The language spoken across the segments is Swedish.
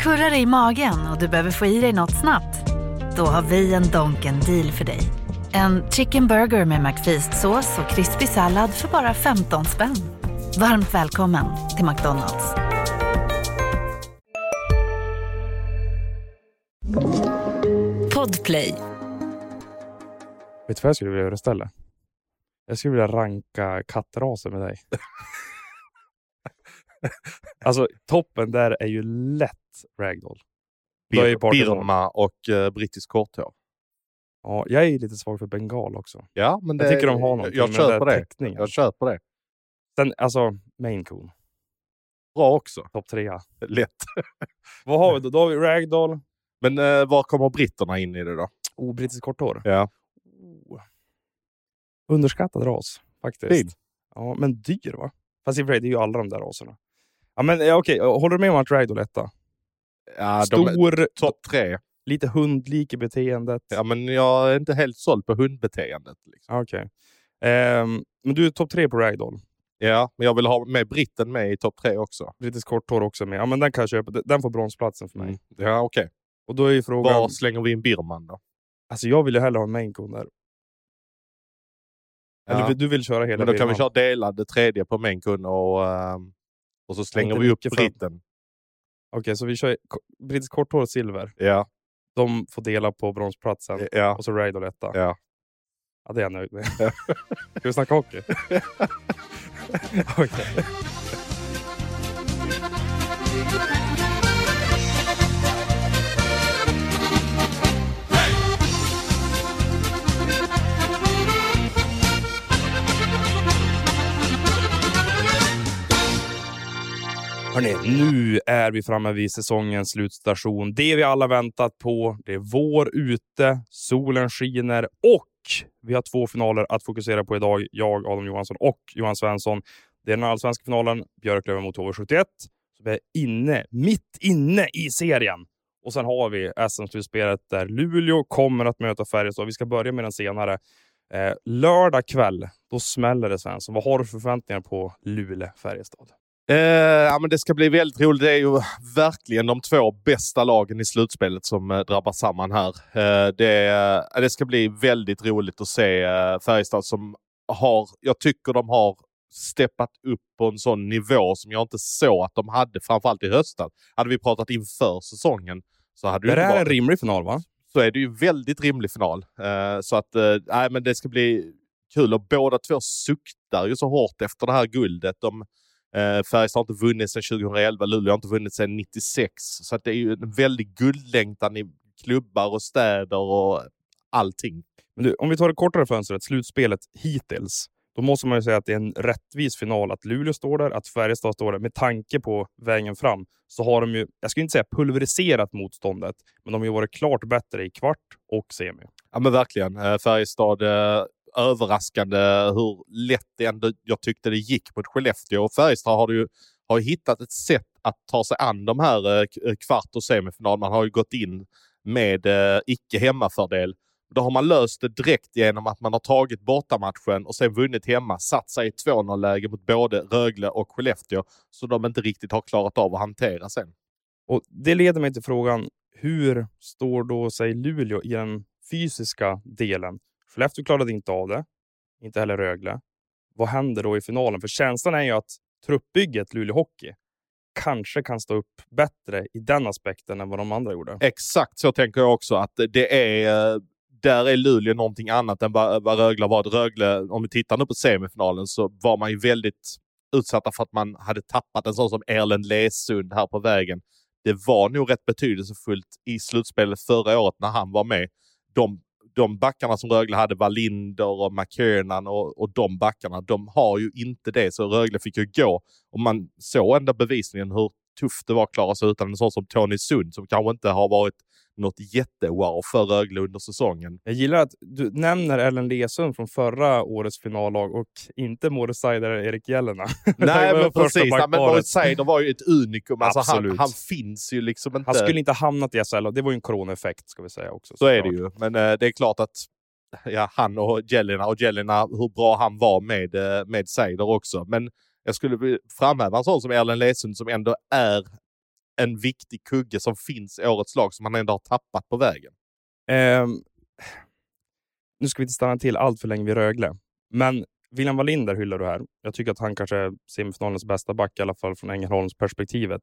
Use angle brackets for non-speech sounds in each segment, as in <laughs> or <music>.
Kurrar i magen och du behöver få i dig något snabbt? Då har vi en Donken deal för dig. En chicken burger med McFeast-sås och krispig sallad för bara 15 spänn. Varmt välkommen till McDonalds. Podplay. Vet du vad jag skulle vilja göra istället? Jag skulle vilja ranka kattraser med dig. <laughs> alltså toppen där är ju lätt ragdoll. Bir-. Birma och uh, brittisk korthår. Ja, jag är lite svag för bengal också. Ja, men det, Jag tycker de har någonting Jag, köper det. teckningen. Jag köper det. Sen, alltså, main coon. Bra också. Topp trea. Lätt. <laughs> Vad har vi då? Då har vi ragdoll. Men uh, var kommer britterna in i det då? Oh, brittisk korthår. Ja. Oh. Underskattad ras, faktiskt. Fin. Ja, men dyr va? Fast i och för sig, det är ju alla de där raserna. Ja, men ja, okej, håller du med om att ragdoll är etta? Ja, Stor, topp tre. lite hundlik i beteendet. Ja, men jag är inte helt såld på hundbeteendet. Liksom. Okej. Ehm, men du är topp tre på ragdoll. Ja, men jag vill ha med britten med i topp tre också. Brittisk korthår också med. Ja, men den kan jag köpa. Den får bronsplatsen för mig. Mm. Ja, okej. Och då är ju frågan... Var slänger vi in Birman då? Alltså jag vill ju hellre ha en main coon där. Eller Ja. vill- du vill köra hela Men då kan vi Birman? köra delad det tredje på Menkun och, ehm, och så slänger vi upp britten. Okej, så vi kör ko- brittisk korthår och silver. Ja, De får dela på bronsplatsen. ja, Och så ragdoll etta. ja. Ja, det är jag nöjd med. <laughs> Ska vi snacka hockey? <laughs> Okej. Hörrni, nu är vi framme vid säsongens slutstation. Det vi alla väntat på. Det är vår ute, solen skiner och vi har två finaler att fokusera på idag. Jag, Adam Johansson och Johan Svensson. Det är den allsvenska finalen, Björklöven mot HV71. Så vi är inne, mitt inne i serien. Och sen har vi SM-slutspelet där Luleå kommer att möta Färjestad. Vi ska börja med den senare. Eh, lördag kväll, då smäller det Svensson. Vad har du för förväntningar på Luleå-Färjestad? Eh, ja, men det ska bli väldigt roligt. Det är ju verkligen de två bästa lagen i slutspelet som eh, drabbar samman här. Eh, det, eh, det ska bli väldigt roligt att se eh, Färjestad som har, jag tycker de har steppat upp på en sån nivå som jag inte såg att de hade, framförallt i höstas. Hade vi pratat inför säsongen så hade Det det här är en rimlig final va? så är det ju väldigt rimlig final. Eh, så att, nej, men det ska bli kul och båda två suktar ju så hårt efter det här guldet. De, Eh, Färjestad har inte vunnit sedan 2011, Luleå har inte vunnit sedan 96. Så att det är ju en väldig guldlängtan i klubbar och städer och allting. Men du, om vi tar det kortare fönstret, slutspelet hittills. Då måste man ju säga att det är en rättvis final att Luleå står där, att Färjestad står där. Med tanke på vägen fram så har de ju, jag skulle inte säga pulveriserat motståndet, men de har ju varit klart bättre i kvart och semi. Ja men verkligen. Eh, Färjestad, eh, överraskande hur lätt det ändå jag tyckte det gick mot Skellefteå. Och Färjestad har, ju, har hittat ett sätt att ta sig an de här eh, eh, kvart och semifinal. Man har ju gått in med eh, icke hemmafördel. Då har man löst det direkt genom att man har tagit bortamatchen och sen vunnit hemma, satt sig i 2-0-läge mot både Rögle och Skellefteå, så de inte riktigt har klarat av att hantera sen. Och Det leder mig till frågan, hur står då sig Luleå i den fysiska delen? Skellefteå klarade inte av det, inte heller Rögle. Vad händer då i finalen? För känslan är ju att truppbygget Luleå Hockey kanske kan stå upp bättre i den aspekten än vad de andra gjorde. Exakt så tänker jag också. att det är Där är Luleå någonting annat än vad, vad Rögle var. Rögle, om vi tittar nu på semifinalen, så var man ju väldigt utsatta för att man hade tappat en sån som Erlend Lesund här på vägen. Det var nog rätt betydelsefullt i slutspelet förra året när han var med. De, de backarna som Rögle hade, Wallinder och McKernan och, och de backarna, de har ju inte det. Så Rögle fick ju gå. Och man såg ändå bevisligen hur tufft det var att klara sig utan en sån som Tony Sund som kanske inte har varit något jättewow för Rögle under säsongen. Jag gillar att du nämner Ellen Lesund från förra årets finallag och inte Moritz Seider eller Erik Jelena. <laughs> Nej, men precis. Men. Moritz Seider var ju ett unikum. Alltså, han, han finns ju liksom inte. Han skulle inte ha hamnat i SHL det var ju en coronaeffekt ska vi säga också. Så är det ju. Men eh, det är klart att ja, han och Jelena och Jelena, hur bra han var med, eh, med Seider också. Men jag skulle framhäva en sån som Erlen Lesund som ändå är en viktig kugge som finns i årets lag som han ändå har tappat på vägen. Um, nu ska vi inte stanna till allt för länge vid Rögle, men William Wallinder hyllar du här. Jag tycker att han kanske är semifinalens bästa back, i alla fall från Ängelholms perspektivet.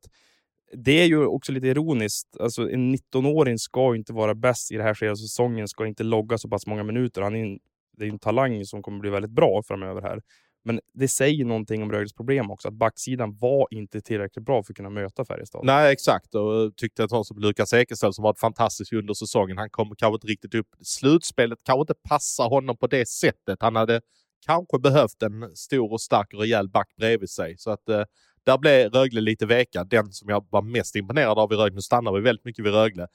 Det är ju också lite ironiskt. Alltså, en 19-åring ska inte vara bäst i det här skedet av säsongen, ska inte logga så pass många minuter. Han är en, det är en talang som kommer bli väldigt bra framöver här. Men det säger någonting om Rögles problem också, att backsidan var inte tillräckligt bra för att kunna möta Färjestad. Nej, exakt. Och tyckte att han som Lukas Ekenström som varit fantastisk under säsongen, han kommer kanske inte riktigt upp. Slutspelet kanske inte passar honom på det sättet. Han hade kanske behövt en stor och stark och rejäl back bredvid sig. Så att eh, där blev Rögle lite veka. Den som jag var mest imponerad av i Rögle, nu stannar vi väldigt mycket vid Rögle,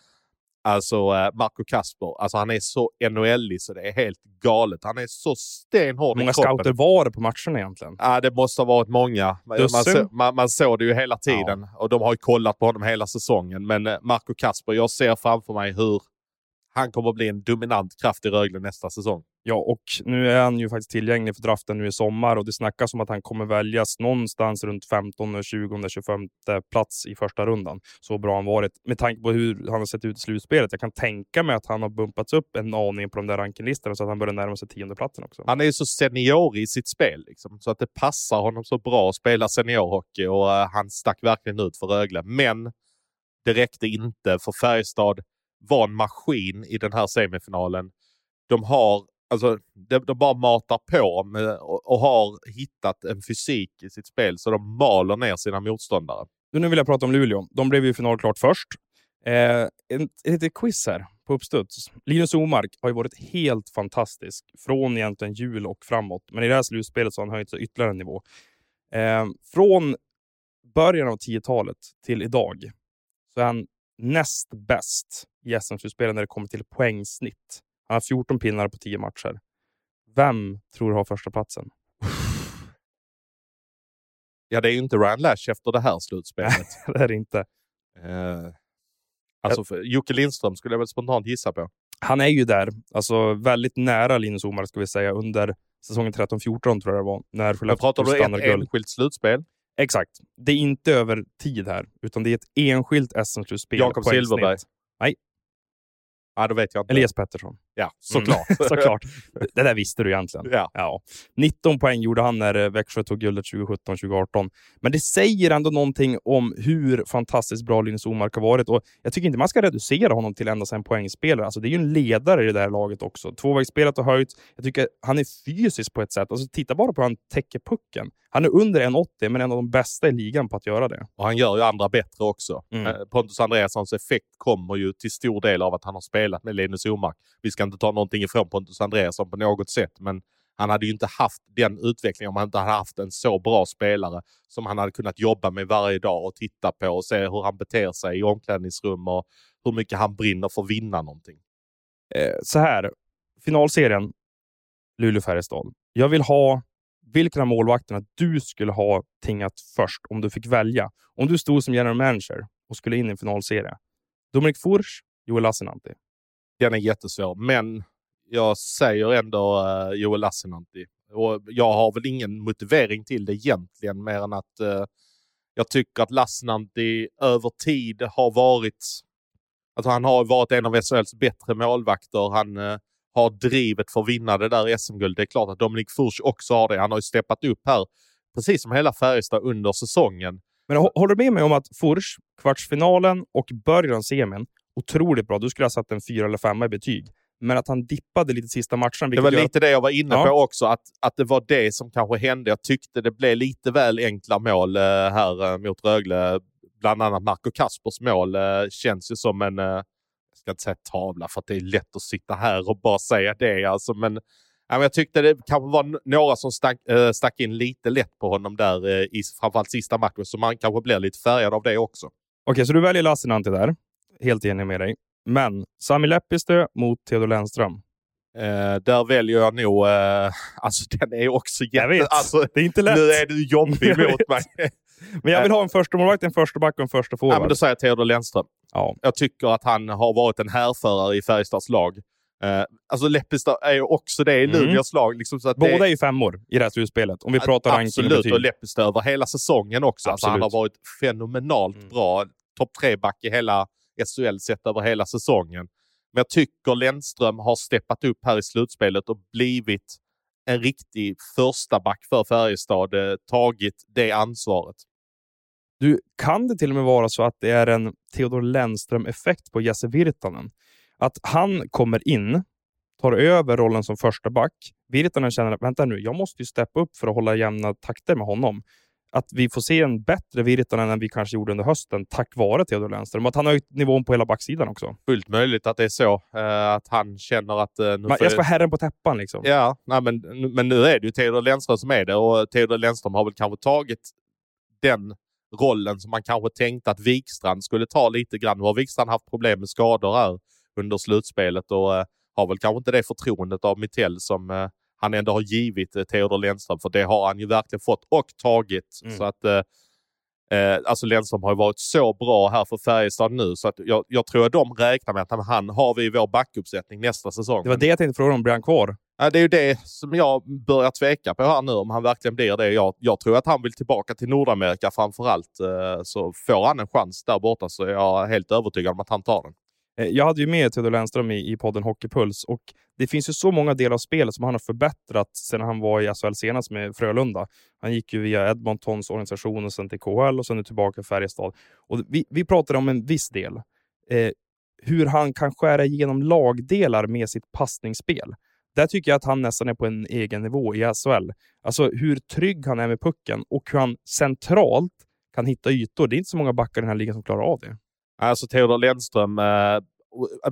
Alltså eh, Marco Kasper, alltså han är så nhl så det är helt galet. Han är så stenhård Hur många i kroppen. scouter var det på matchen egentligen? Ja, det måste ha varit många. Man, så, man, man såg det ju hela tiden och de har ju kollat på honom hela säsongen. Men eh, Marco Kasper, jag ser framför mig hur han kommer att bli en dominant kraft i Rögle nästa säsong. Ja, och nu är han ju faktiskt tillgänglig för draften nu i sommar och det snackas om att han kommer väljas någonstans runt 15, 20, 25 plats i första rundan. Så bra han varit med tanke på hur han har sett ut i slutspelet. Jag kan tänka mig att han har bumpats upp en aning på de där rankinglistorna så att han börjar närma sig tiondeplatsen också. Han är ju så senior i sitt spel, liksom, så att det passar honom så bra att spela seniorhockey och uh, han stack verkligen ut för Rögle. Men det räckte inte, för Färjestad var en maskin i den här semifinalen. De har Alltså, de, de bara matar på med, och, och, har hittat en fysik i sitt spel så de maler ner sina motståndare. Nu vill jag prata om Luleå. De blev ju finalklart först. Eh, ett litet quiz här på uppstuds. Linus Omark har ju varit helt fantastisk från egentligen jul och framåt. Men i det här slutspelet så har han höjt sig ytterligare en nivå. Eh, från början av 10-talet till idag så är han näst bäst i SM-slutspelet när det kommer till poängsnitt. Han har 14 pinnar på 10 matcher. Vem tror du har första platsen? Ja, det är ju inte Ryan Lash efter det här slutspelet. <laughs> det är det inte. Uh, alltså, för Jocke Lindström skulle jag väl spontant gissa på. Han är ju där, alltså väldigt nära Linus Omar ska vi säga, under säsongen 13-14 tror jag det var. När Men pratar du ett enskilt slutspel? Exakt. Det är inte över tid här, utan det är ett enskilt SM-slutspel. Jakob Silverberg? Nej. Ja, då vet jag inte. Elias Pettersson. Ja, såklart. Mm, såklart. <laughs> Det där visste du egentligen. Ja. ja. 19 poäng gjorde han när Växjö tog guldet 2017-2018. Men det säger ändå någonting om hur fantastiskt bra Linus Omark har varit. Och jag tycker inte man ska reducera honom till endast en poängspelare. Alltså, det är ju en ledare i det där laget också. Tvåvägsspelet har höjt. Jag tycker han är fysisk på ett sätt. Alltså, titta bara på hur han täcker pucken. Han är under 1,80 men en av de bästa i ligan på att göra det. Och han gör ju andra bättre också. Mm. Eh, Pontus Andreassons effekt kommer ju till stor del av att han har spelat med Linus Omark. Vi ska inte ta någonting ifrån Pontus Andreasson på något sätt, men han hade ju inte haft den utvecklingen om han inte hade haft en så bra spelare som han hade kunnat jobba med varje dag och titta på och se hur han beter sig i omklädningsrum och hur mycket han brinner för att vinna någonting. Eh, så här, finalserien Luleå-Färjestad. Jag vill ha vilken av målvakterna du skulle ha tingat först om du fick välja. Om du stod som general manager och skulle in i en finalserie. Dominik Furch, Joel Lassinantti. Den är jättesvår, men jag säger ändå uh, Joel Lassinantti. Och jag har väl ingen motivering till det egentligen, mer än att uh, jag tycker att Lassinantti över tid har varit... Alltså han har varit en av SHLs bättre målvakter. Han uh, har drivet för att vinna det där SM-guldet. Det är klart att Dominik Furch också har det. Han har ju steppat upp här, precis som hela Färjestad under säsongen. Men håller du med mig om att Furch, kvartsfinalen och början av semin, otroligt bra. Du skulle ha satt en fyra eller femma i betyg. Men att han dippade lite sista matchen. Det var lite det jag var inne Ja. på också, att, att det var det som kanske hände. Jag tyckte det blev lite väl enkla mål eh, här eh, mot Rögle. Bland annat Marco Kaspers mål eh, känns ju som en, eh, jag ska inte säga tavla för att det är lätt att sitta här och bara säga det. Alltså, men, ja, men jag tyckte det kanske var några som stack, eh, stack in lite lätt på honom där eh, i framförallt sista matchen, så man kanske blir lite färgad av det också. Okej, så du väljer Lassinantti där. Helt enig med dig. Men Sami Lepistö mot Theodor Lennström. Eh, där väljer jag nog, eh, <laughs> alltså den är också jätte... Jag vet. Alltså, Det är inte lätt. nu är du jobbig mot mig. Men jag vill ha en första målvakt, en första back och en första Ja, forward. men då säger jag Theodor Lennström. ja. Jag tycker att han har varit en härförare i Färjestads lag. Eh, alltså Leppestad är ju också det i Mm. Luleås lag. Liksom, så att Båda det, är ju femmor i det här slutspelet. Om vi pratar ranking och Absolut, och Leppestad över hela säsongen också. Alltså, han har varit fenomenalt Mm. bra. topp tre-back i hela SHL sett över hela säsongen. Men jag tycker Lennström har steppat upp här i slutspelet och blivit en riktig första back för Färjestad, eh, tagit det ansvaret. Du, kan det till och med vara så att det är en Theodor Lennström-effekt på Jesse Virtanen? Att han kommer in, tar över rollen som första back. Virtanen känner att vänta nu, jag måste ju steppa upp för att hålla jämna takter med honom. Att vi får se en bättre Virtanen än vi kanske gjorde under hösten tack vare Theodor Lennström. Att han har höjt nivån på hela backsidan också. Fullt möjligt att det är så. Uh, att han känner att... Uh, nu Man, jag ska vara herren på täppan liksom. Ja, nej, men, men nu är det ju Theodor Lennström som är det och Theodor Lennström har väl kanske tagit den rollen som man kanske tänkte att Wikstrand skulle ta lite grann. Nu har Wikstrand haft problem med skador här under slutspelet och uh, har väl kanske inte det förtroendet av Mittell som han ändå har givit uh, Theodor Lennström, för det har han ju verkligen fått och tagit. Mm. Så att Eh, alltså Lennström har ju varit så bra här för Färjestad nu så att jag, jag tror att de räknar med att han har vi i vår backuppsättning nästa säsong. Det var det jag tänkte fråga om. Blir han kvar? Det är ju det som jag börjar tveka på här nu, om han verkligen blir det. Jag, jag tror att han vill tillbaka till Nordamerika framför allt. Eh, så får han en chans där borta så är jag helt övertygad om att han tar den. Eh, jag hade ju med Theodor Lennström i, i podden Hockeypuls och det finns ju så många delar av spelet som han har förbättrat sedan han var i SHL senast med Frölunda. Han gick ju via Edmontons organisation och sen till KHL och sen tillbaka till Färjestad. Och vi, vi pratade om en viss del. Eh, hur han kan skära igenom lagdelar med sitt passningsspel. Där tycker jag att han nästan är på en egen nivå i SHL. Alltså hur trygg han är med pucken och hur han centralt kan hitta ytor. Det är inte så många backar i den här ligan som klarar av det. Alltså Theodor Lennström, eh,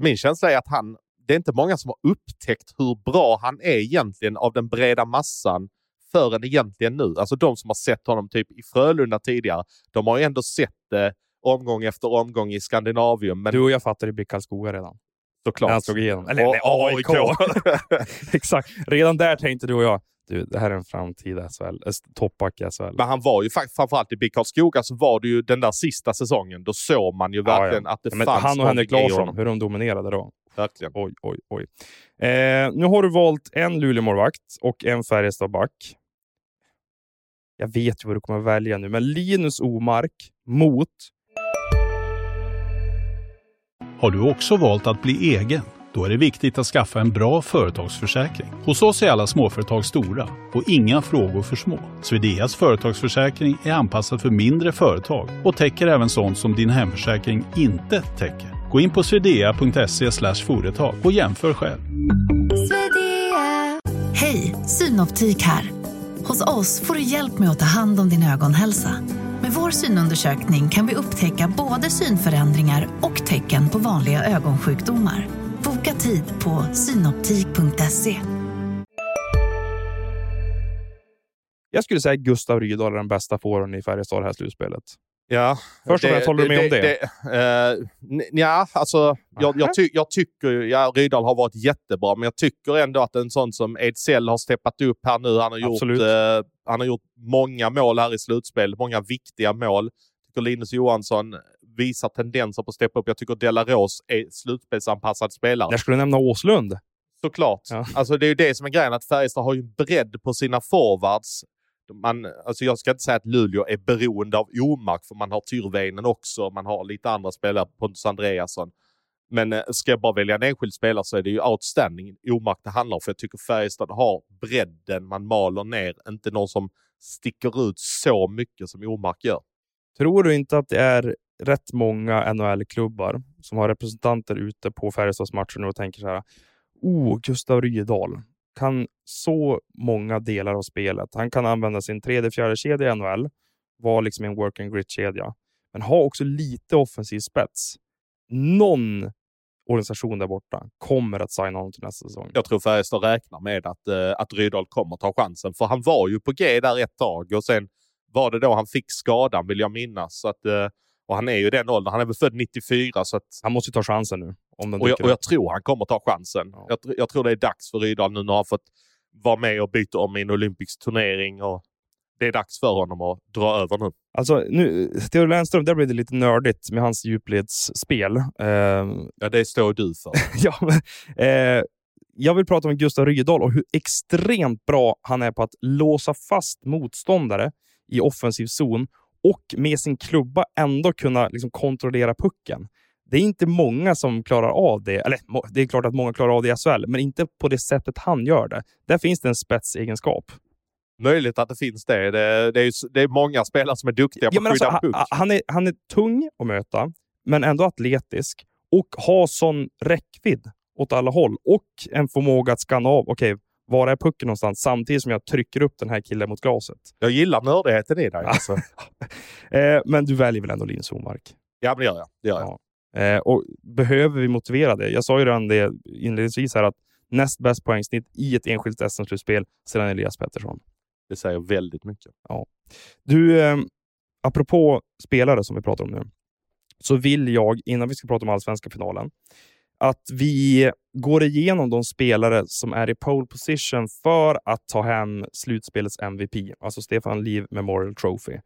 min känsla är att han, det är inte många som har upptäckt hur bra han är egentligen av den breda massan förrän egentligen nu. Alltså de som har sett honom typ i Frölunda tidigare, de har ju ändå sett det omgång efter omgång i Skandinavium. Men... Du och jag fattar i BIK Karlskoga redan. Såklart. När han slog igenom. Eller AIK. <laughs> <laughs> Exakt. Redan där tänkte du och jag, du, det här är en framtida SHL, äh, toppback i SHL. Men han var ju faktiskt, framförallt i BIK Karlskoga, så var det ju den där sista säsongen, då såg man ju verkligen ja, ja. att det ja, fanns Han och Henrik Larsson, hur de dominerade då. Verkligen. Oj, oj, oj. Eh, nu har du valt en Luleåmålvakt och en Färjestadback. Jag vet ju vad du kommer välja nu, men Linus Omark mot... Har du också valt att bli egen? Då är det viktigt att skaffa en bra företagsförsäkring. Hos oss är alla småföretag stora och inga frågor för små. Swedeas företagsförsäkring är anpassad för mindre företag och täcker även sånt som din hemförsäkring inte täcker. Gå in på swedea.se företag och jämför själv. Hej, Synoptik här. Hos oss får du hjälp med att ta hand om din ögonhälsa. Med vår synundersökning kan vi upptäcka både synförändringar och tecken på vanliga ögonsjukdomar. Boka tid på synoptik.se. Jag skulle säga Gustav Rydahl är den bästa forwarden i Färjestad det här slutspelet. Ja, Först och främst, håller du med det, om det? det uh, ja, alltså, jag, jag, ty jag, tycker ja, Rydahl har varit jättebra, men jag tycker ändå att en sån som Ejdsell har steppat upp här nu. Han har, gjort, uh, han har gjort många mål här i slutspel, många viktiga mål. Jag tycker Linus Johansson visar tendenser på att steppa upp. Jag tycker Delaros är slutspelsanpassad spelare. Jag skulle nämna Åslund. Såklart. Ja. Alltså, det är ju det som är grejen, att Färjestad har ju bredd på sina forwards. Man, alltså jag ska inte säga att Luleå är beroende av Omark, för man har Tyrväinen också. Man har lite andra spelare, Pontus Andreasson. Men eh, ska jag bara välja en enskild spelare så är det ju outstanding Omark det handlar om. För jag tycker Färjestad har bredden man maler ner. Inte någon som sticker ut så mycket som Omark gör. Tror du inte att det är rätt många NHL-klubbar som har representanter ute på Färjestadsmatcher nu och tänker så här. Oh, Gustav Rydahl kan så många delar av spelet. Han kan använda sin tredje, fjärde kedja i NHL, vara liksom en work and grit-kedja, men ha också lite offensiv spets. Någon organisation där borta kommer att signa honom till nästa säsong. Jag tror Färjestad räknar med att, uh, att Rydahl kommer ta chansen, för han var ju på G där ett tag och sen var det då han fick skadan, vill jag minnas. Så att, uh, och han är ju den åldern. Han är väl född 94. Så att... Han måste ta chansen nu. Om och, jag, och jag tror han kommer ta chansen. Ja. Jag, jag, tror det är dags för Rydahl nu när han fått vara med och byta om i en olympisk turnering. Och det är dags för honom att dra över nu. Alltså, nu Theodor Lennström, där blir det lite nördigt med hans djupledsspel. Uh, ja, det står du för. <laughs> ja, men, uh, jag vill prata om Gustav Rydahl och hur extremt bra han är på att låsa fast motståndare i offensiv zon och med sin klubba ändå kunna liksom kontrollera pucken. Det är inte många som klarar av det. Eller det är klart att många klarar av det i SHL, men inte på det sättet han gör det. Där finns det en spetsegenskap. Möjligt att det finns det. Det, det, är, det är många spelare som är duktiga på Ja, att skydda alltså, puck. han, är, han är tung att möta, men ändå atletisk och har sån räckvidd åt alla håll och en förmåga att skanna av. Okej, var är pucken någonstans? Samtidigt som jag trycker upp den här killen mot glaset. Jag gillar nördigheten i dig. Alltså. <laughs> Eh, men du väljer väl ändå Linus Omark? ja, men det gör jag. Det gör jag. Ja. Eh, och behöver vi motivera det? Jag sa ju redan det inledningsvis här att näst bäst poängsnitt i ett enskilt SM-slutspel sedan Elias Pettersson. Det säger väldigt mycket. Du, eh, apropå spelare som vi pratar om nu, så vill jag, innan vi ska prata om allsvenska finalen, att vi går igenom de spelare som är i pole position för att ta hem slutspelets MVP, alltså Stefan Liv Memorial Trophy.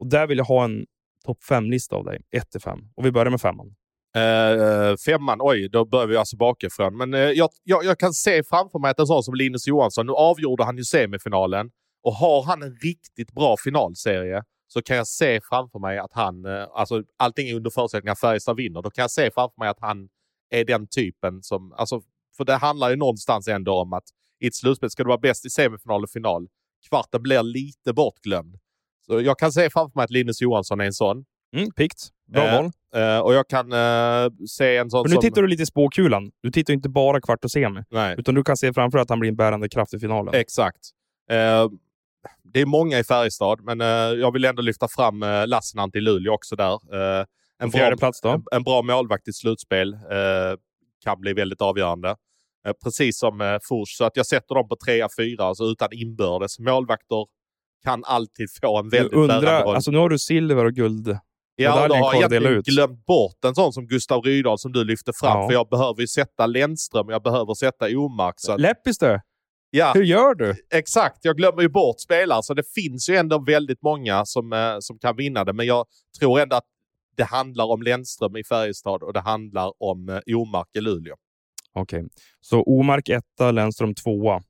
Och där vill jag ha en topp fem-lista av dig, 1 5. Och vi börjar med femman. Uh, femman, oj, då börjar vi alltså bakifrån. Men uh, jag, jag, jag kan se framför mig att en sån som Linus Johansson, nu avgjorde han ju semifinalen. Och har han en riktigt bra finalserie så kan jag se framför mig att han, uh, alltså allting är under förutsättning att Färjestad vinner, då kan jag se framför mig att han är den typen som, alltså, för det handlar ju någonstans ändå om att i ett slutspel ska du vara bäst i semifinal och final. Kvarten blir lite bortglömd. Så jag kan se framför mig att Linus Johansson är en sån. Mm, pikt. Bra Eh, val. Uh, och jag kan uh, se en sån Men nu som... tittar du lite i spåkulan. Du tittar inte bara kvart och semi, Nej, utan du kan se framför dig att han blir en bärande kraft i finalen. exakt. Eh, det är många i Färjestad, men eh, jag vill ändå lyfta fram uh, Lassinantti i Luleå också där. Eh, en, bra, plats då? en, en bra målvakt i slutspel eh, kan bli väldigt avgörande. Eh, precis som uh, Fors, så att jag sätter dem på trea, fyra, alltså utan inbördes. Målvakter kan alltid få en väldigt bärande undrar, roll. alltså nu har du silver och guld. Ja, då har jag ut. glömt bort en sån som Gustav Rydahl som du lyfte fram. Ja. För jag behöver ju sätta Lennström, jag behöver sätta Omark. Så att, Läppistö, ja, hur gör du? exakt. Jag glömmer ju bort spelare, så det finns ju ändå väldigt många som, eh, som kan vinna det. Men jag tror ändå att det handlar om Lennström i Färjestad och det handlar om eh, Omark i Luleå. Okej, så Omark etta, Lennström tvåa.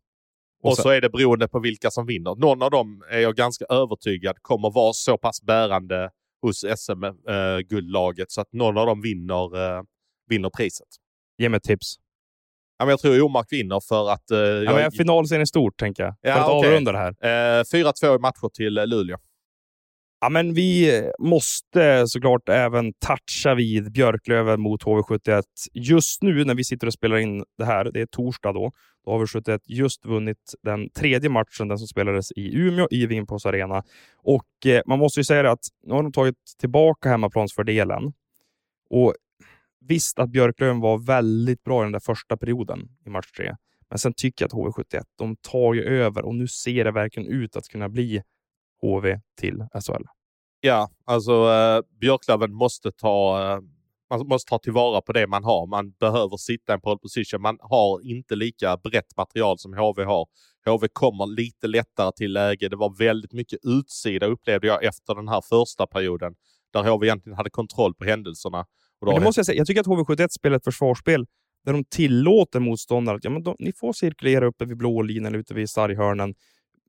Och, sen- så är det beroende på vilka som vinner. Någon av dem är jag ganska övertygad kommer vara så pass bärande hos SM-guldlaget så att någon av dem vinner, eh, vinner priset. Ge mig ett tips. Ja, men jag tror Omark vinner för att... Eh, Ja, men finalserien är stort, tänker jag. Ja, för att okej. avrunda det här. eh, 4-2 i matcher till eh, Luleå. Ja, men vi måste såklart även toucha vid Björklöven mot HV71. Just nu när vi sitter och spelar in det här, det är torsdag då, då har HV71 just vunnit den tredje matchen, den som spelades i Umeå i Vimpås Arena. Och eh, man måste ju säga det att nu har de tagit tillbaka hemmaplansfördelen. Och visst att Björklöven var väldigt bra i den där första perioden i match tre. Men sen tycker jag att HV71, de tar ju över och nu ser det verkligen ut att kunna bli HV till SHL. Ja, alltså eh, Björklöven måste ta, eh, man måste ta tillvara på det man har. Man behöver sitta i en pole position. Man har inte lika brett material som HV har. HV kommer lite lättare till läge. Det var väldigt mycket utsida upplevde jag efter den här första perioden där HV egentligen hade kontroll på händelserna. Men det måste jag säga, jag tycker att HV71 spelar ett försvarsspel där de tillåter motståndare att ja, men de, ni får cirkulera uppe vid blå linjen eller ute vid sarghörnen,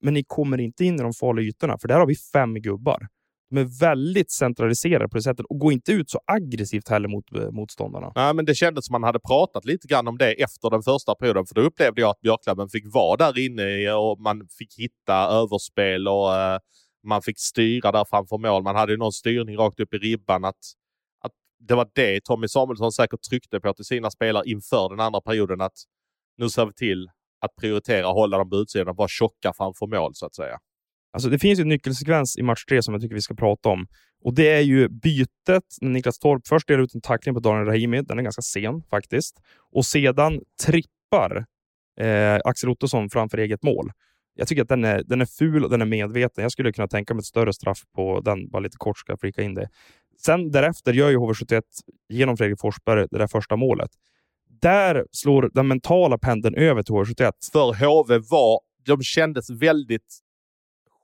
men ni kommer inte in i de farliga ytorna, för där har vi fem gubbar. De är väldigt centraliserade på det sättet och går inte ut så aggressivt heller mot eh, motståndarna. Nej, men det kändes som man hade pratat lite grann om det efter den första perioden. För då upplevde jag att Björklöven fick vara där inne och man fick hitta överspel och eh, man fick styra där framför mål. Man hade ju någon styrning rakt upp i ribban. Att, att det var det Tommy Samuelsson säkert tryckte på till sina spelare inför den andra perioden. Att nu ser vi till att prioritera och hålla dem på utsidan och vara tjocka framför mål så att säga. Alltså, det finns ju en nyckelsekvens i match tre som jag tycker vi ska prata om. Och Det är ju bytet när Niklas Torp först delar ut en tackling på Daniel Rahimi. Den är ganska sen faktiskt. Och sedan trippar eh, Axel Ottosson framför eget mål. Jag tycker att den är, den är ful och den är medveten. Jag skulle kunna tänka mig ett större straff på den. Bara lite kort ska jag flika in det. Sen därefter gör ju HV71 genom Fredrik Forsberg det där första målet. Där slår den mentala pendeln över till HV71. För HV var, de kändes väldigt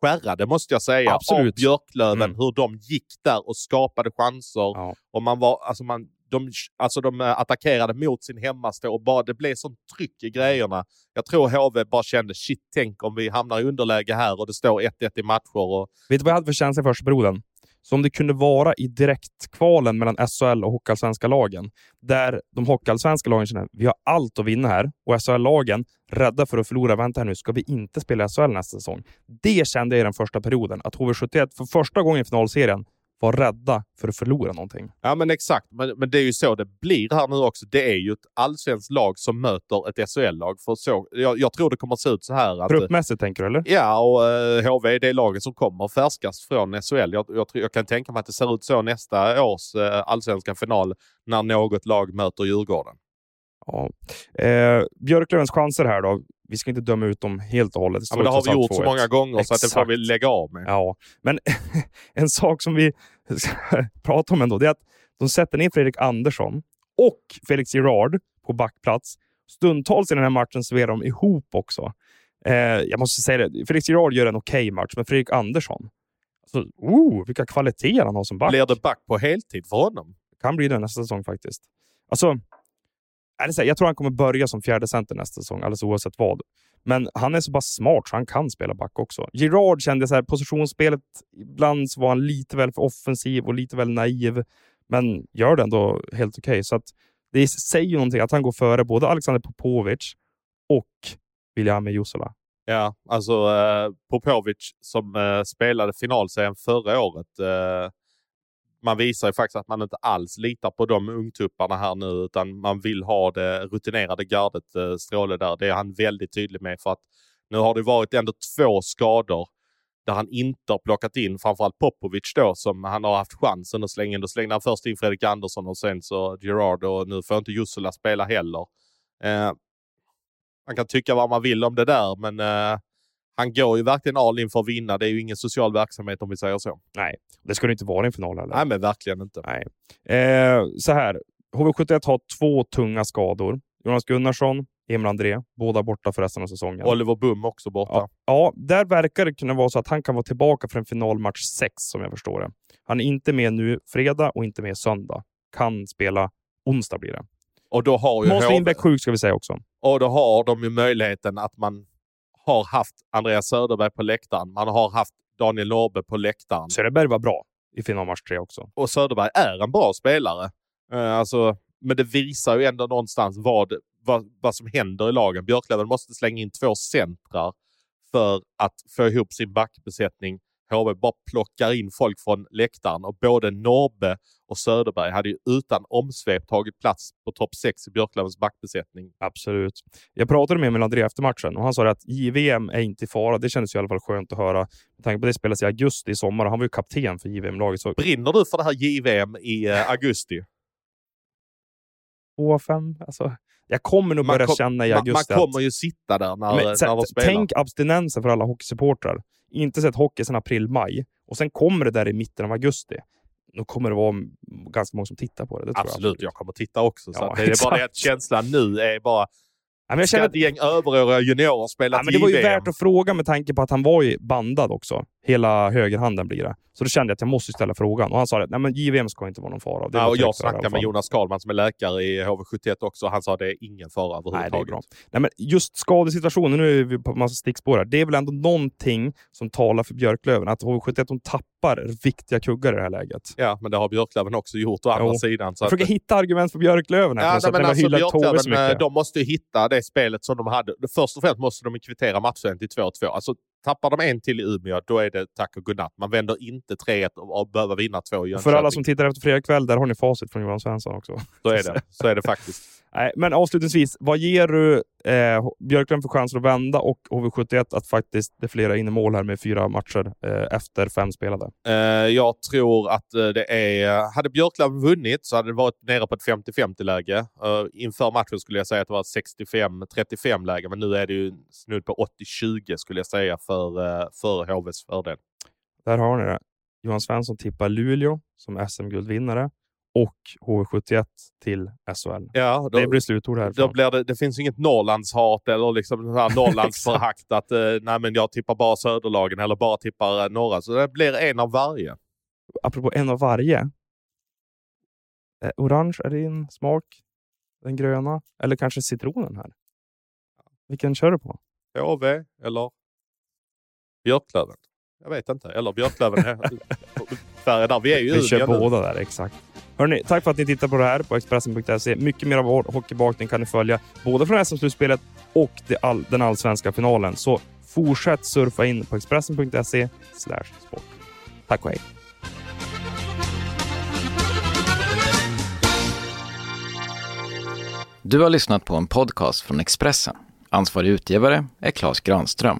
skärrade måste jag säga Absolut. av Björklöven. Mm. Hur de gick där och skapade chanser. Ja. Och man var, alltså man, de, alltså de eh, attackerade mot sin hemmastå och bara, det blev sånt tryck i grejerna. Jag tror HV bara kände, shit, tänk om vi hamnar i underläge här och det står 1-1 i matcher. Och, Vet du vad jag hade för känsla i första perioden? Som det kunde vara i direktkvalen mellan SHL och Hockeyallsvenska lagen. Där de Hockeyallsvenska lagen känner vi har allt att vinna här och SHL-lagen rädda för att förlora. Vänta här nu, ska vi inte spela SHL nästa säsong? Det kände jag i den första perioden, att HV71 för första gången i finalserien var rädda för att förlora någonting. Ja, men exakt. Men, men det är ju så det blir här nu också. Det är ju ett allsvenskt lag som möter ett SHL-lag. För så, jag, jag, tror det kommer att se ut så här. Att, Truppmässigt tänker du, eller? Ja, och uh, HV är det laget som kommer färskast från SHL. Jag, jag, jag, kan tänka mig att det ser ut så nästa års uh, allsvenska final när något lag möter Djurgården. Ja. Eh, Björklövens chanser här då. Vi ska inte döma ut dem helt och hållet. Det, ja, men det har vi gjort så många gånger Exakt. så att det får vi lägga av med. Ja, men <laughs> en sak som vi <laughs> ska prata om ändå, det är att de sätter ner Fredrik Andersson och Felix Girard på backplats. Stundtals i den här matchen serverar de ihop också. Eh, jag måste säga det, Felix Girard gör en okej okay match, men Fredrik Andersson, alltså, oh, vilka kvaliteter han har som back. Blir det back på heltid för honom? Kan bli det nästa säsong faktiskt. Alltså, är det så här, jag tror han kommer börja som fjärde center nästa säsong, alldeles oavsett vad. Men han är så pass smart så han kan spela back också. Girard kände så här, positionsspelet, ibland så var han lite väl för offensiv och lite väl naiv, men gör det ändå helt okej. Okay. Så att det säger ju någonting att han går före både Alexander Popovic och William Jussola. Ja, alltså eh, Popovic som eh, spelade finalserien förra året eh, man visar ju faktiskt att man inte alls litar på de ungtupparna här nu utan man vill ha det rutinerade gardet eh, Stråle där. Det är han väldigt tydlig med för att nu har det varit ändå två skador där han inte har plockat in framförallt Popovic då som han har haft chansen att slänga in. Då slängde han först in Fredrik Andersson och sen så Gerard och nu får inte Jussula spela heller. Eh, man kan tycka vad man vill om det där men eh, han går ju verkligen all in för att vinna. Det är ju ingen social verksamhet om vi säger så. Nej, det ska det inte vara i en final heller. Nej, men verkligen inte. Nej. Eh, så här, HV71 har två tunga skador. Jonas Gunnarsson, Emil André, båda borta för resten av säsongen. Oliver Bum också borta. Ja, ja, där verkar det kunna vara så att han kan vara tillbaka för en finalmatch 6 som jag förstår det. Han är inte med nu fredag och inte med söndag. Kan spela onsdag blir det. Och då har ju Måns Lindbäck sjuk ska vi säga också. Och då har de ju möjligheten att man har haft Andreas Söderberg på läktaren. Man har haft Daniel Norbe på läktaren. Söderberg var bra i finalmatch 3 också. Och Söderberg är en bra spelare. Uh, alltså, men det visar ju ändå någonstans vad, vad, vad som händer i lagen. Björklöven måste slänga in två centrar för att få ihop sin backbesättning HV bara plockar in folk från läktaren och både Norbe och Söderberg hade ju utan omsvep tagit plats på topp 6 i Björklövens backbesättning. Absolut. Jag pratade med André efter matchen och han sa att JVM är inte i fara. Det kändes i alla fall skönt att höra. Med tanke på att det spelas i augusti i sommar och han var ju kapten för JVM-laget. Så... Brinner du för det här JVM i uh, augusti? 2-5? Alltså, jag kommer nog börja kom, känna i augusti Man, man kommer att... ju sitta där när, men, när spelar. Tänk abstinensen för alla hockeysupportrar inte sett hockey sedan april-maj och sen kommer det där i mitten av augusti. Då kommer det vara ganska många som tittar på det. det absolut, jag, absolut, jag kommer titta också. Så ja, det är <laughs> bara det att känslan nu är bara men jag känner att ett gäng överåriga juniorer spelat ja, men Det var ju värt att fråga med tanke på att han var ju bandad också. Hela högerhanden blir det. Så då kände jag att jag måste ställa frågan. Och han sa att Nej, men JVM ska inte vara någon fara. Det ja, och jag snackade med Jonas Karlman som är läkare i HV71 också. Han sa att det är ingen fara överhuvudtaget. Nej, det är bra. Nej, men just skadesituationen, nu är vi på massa stickspår här. Det är väl ändå någonting som talar för Björklöven. Att HV71 de tappar viktiga kuggar i det här läget. Ja, men det har Björklöven också gjort å andra sidan. Så jag försöker hitta argument för Björklöven. Här, ja, nej, men alltså, Björklöven, de måste hitta det spelet som de hade. Först och främst måste de kvittera matchen till 2-2. Alltså, Tappar de en till i Umeå, då är det tack och godnatt. Man vänder inte 3-1 och behöver vinna två i För alla som tittar efter fredag kväll, där har ni facit från Johan Svensson också. Så är det. Så är det faktiskt. Nej, men avslutningsvis, vad ger du eh, Björklund för chanser att vända och HV71 att faktiskt defilera in i mål här med fyra matcher eh, efter fem spelade? Eh, jag tror att eh, det är... Hade Björklund vunnit så hade det varit nere på ett 50-50 läge. Uh, inför matchen skulle jag säga att det var ett 65-35 läge, men nu är det ju snudd på 80-20 skulle jag säga för, uh, för HVs fördel. Där har ni det. Johan Svensson tippar Luleå som SM-guldvinnare och HV71 till SHL. Ja, då, det blir slutord här. Då blir det, det finns inget Norrlandshat eller liksom <laughs> Norrlandsförakt att eh, nej, men jag tippar bara söderlagen eller bara tippar eh, norra. Så det blir en av varje. Apropå en av varje. Eh, orange är din smak. Den gröna. Eller kanske citronen här. Vilken kör du på? HV eller Björklöven. Jag vet inte. Eller Björklöven. Sverige <laughs> där. Vi är ju Vi kör båda där, exakt. Hörrni, tack för att ni tittar på det här på Expressen.se. Mycket mer av vår hockeybakning kan ni följa, både från SM-slutspelet och all, den allsvenska finalen. Så fortsätt surfa in på Expressen.se sport. Tack och hej! Du har lyssnat på en podcast från Expressen. Ansvarig utgivare är Klas Granström.